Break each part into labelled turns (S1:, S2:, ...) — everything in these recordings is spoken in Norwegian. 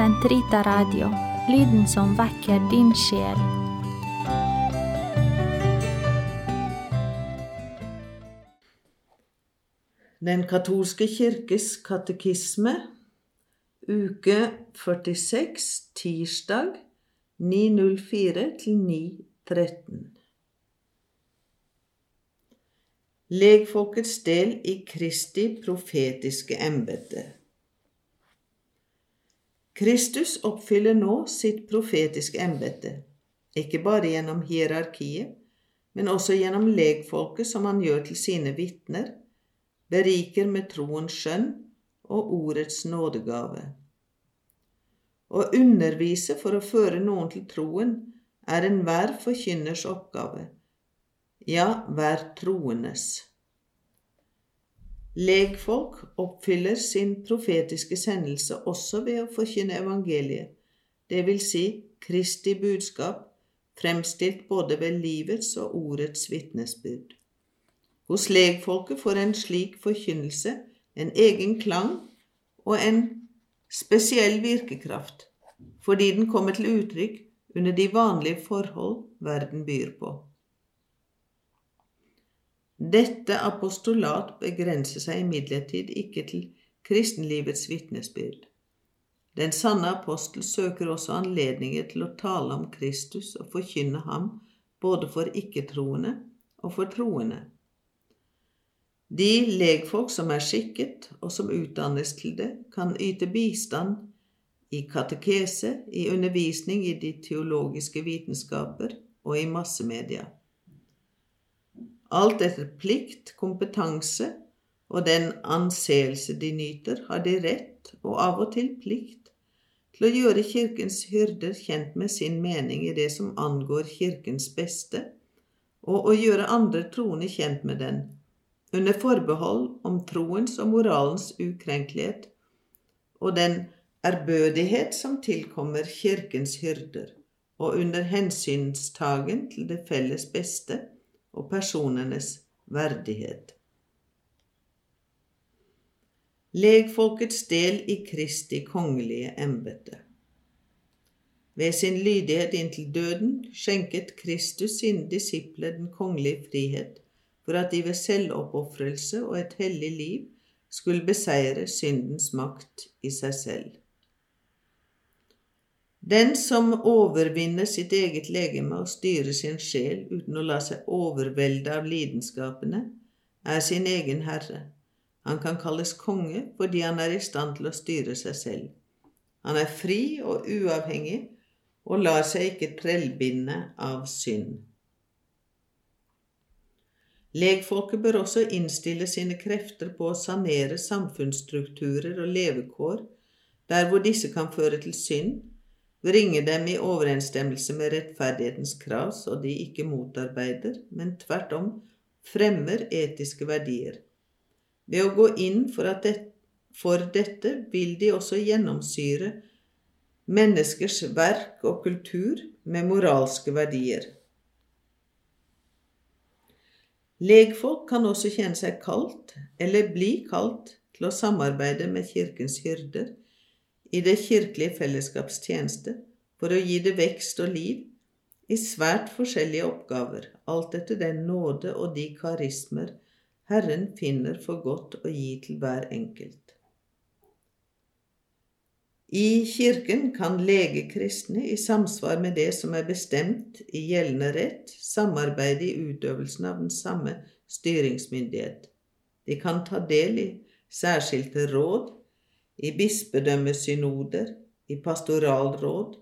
S1: Sentrita Radio, lyden som vekker din sjel.
S2: Den katolske kirkes katekisme, uke 46, tirsdag 9.04 til 9.13. Legfolkets del i Kristi profetiske embete. Kristus oppfyller nå sitt profetiske embete, ikke bare gjennom hierarkiet, men også gjennom legfolket som han gjør til sine vitner, beriker med troens skjønn og ordets nådegave. Å undervise for å føre noen til troen er enhver forkynners oppgave, ja, hver troendes. Legfolk oppfyller sin profetiske sendelse også ved å forkynne evangeliet, det vil si Kristi budskap, fremstilt både ved livets og ordets vitnesbyrd. Hos legfolket får en slik forkynnelse en egen klang og en spesiell virkekraft, fordi den kommer til uttrykk under de vanlige forhold verden byr på. Dette apostolat begrenser seg imidlertid ikke til kristenlivets vitnesbyrd. Den sanne apostel søker også anledninger til å tale om Kristus og forkynne ham både for ikke-troende og for troende. De legfolk som er skikket, og som utdannes til det, kan yte bistand i katekese, i undervisning i de teologiske vitenskaper og i massemedia. Alt etter plikt, kompetanse og den anseelse de nyter, har de rett, og av og til plikt, til å gjøre Kirkens hyrder kjent med sin mening i det som angår Kirkens beste, og å gjøre andre troende kjent med den, under forbehold om troens og moralens ukrenkelighet og den ærbødighet som tilkommer Kirkens hyrder, og under hensynstagen til det felles beste og personenes verdighet. Legfolkets del i Kristi kongelige embete. Ved sin lydighet inntil døden skjenket Kristus sine disipler den kongelige frihet for at de ved selvoppofrelse og et hellig liv skulle beseire syndens makt i seg selv. Den som overvinner sitt eget legeme og styrer sin sjel uten å la seg overvelde av lidenskapene, er sin egen herre. Han kan kalles konge fordi han er i stand til å styre seg selv. Han er fri og uavhengig og lar seg ikke trellbinde av synd. Legfolket bør også innstille sine krefter på å sanere samfunnsstrukturer og levekår der hvor disse kan føre til synd, bringe dem i overensstemmelse med rettferdighetens krav så de ikke motarbeider, men tvert om fremmer etiske verdier. Ved å gå inn for, det, for dette vil de også gjennomsyre menneskers verk og kultur med moralske verdier. Legfolk kan også kjenne seg kalt, eller bli kalt, til å samarbeide med Kirkens hyrder i det kirkelige fellesskaps tjeneste for å gi det vekst og liv i svært forskjellige oppgaver, alt etter den nåde og de karismer Herren finner for godt å gi til hver enkelt. I Kirken kan legekristne i samsvar med det som er bestemt i gjeldende rett, samarbeide i utøvelsen av den samme styringsmyndighet. De kan ta del i særskilte råd, i bispedømmesynoder, i pastoralråd,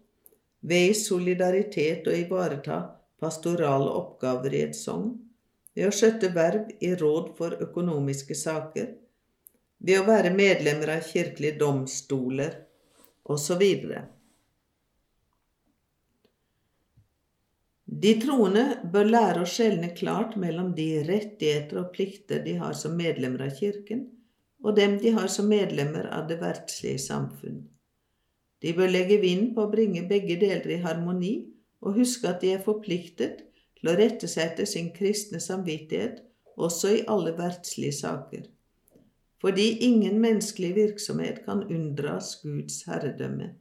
S2: ved i solidaritet å ivareta pastorale oppgaver i et sogn, ved å skjøtte verv i råd for økonomiske saker, ved å være medlemmer av kirkelige domstoler osv. De troende bør lære å skjelne klart mellom de rettigheter og plikter de har som medlemmer av Kirken, og dem de har som medlemmer av det verdslige samfunn. De bør legge vind på å bringe begge deler i harmoni og huske at de er forpliktet til å rette seg etter sin kristne samvittighet også i alle verdslige saker fordi ingen menneskelig virksomhet kan unndras Guds herredømme,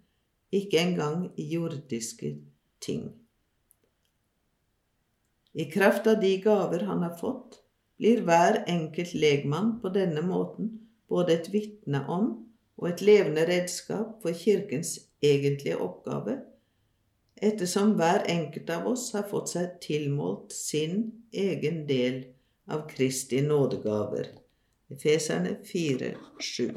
S2: ikke engang i jordiske ting. I kraft av de gaver han har fått, blir hver enkelt legmann på denne måten både et vitne om og et levende redskap for Kirkens egentlige oppgave, ettersom hver enkelt av oss har fått seg tilmålt sin egen del av Kristi nådegaver. Efeserne 4, 7.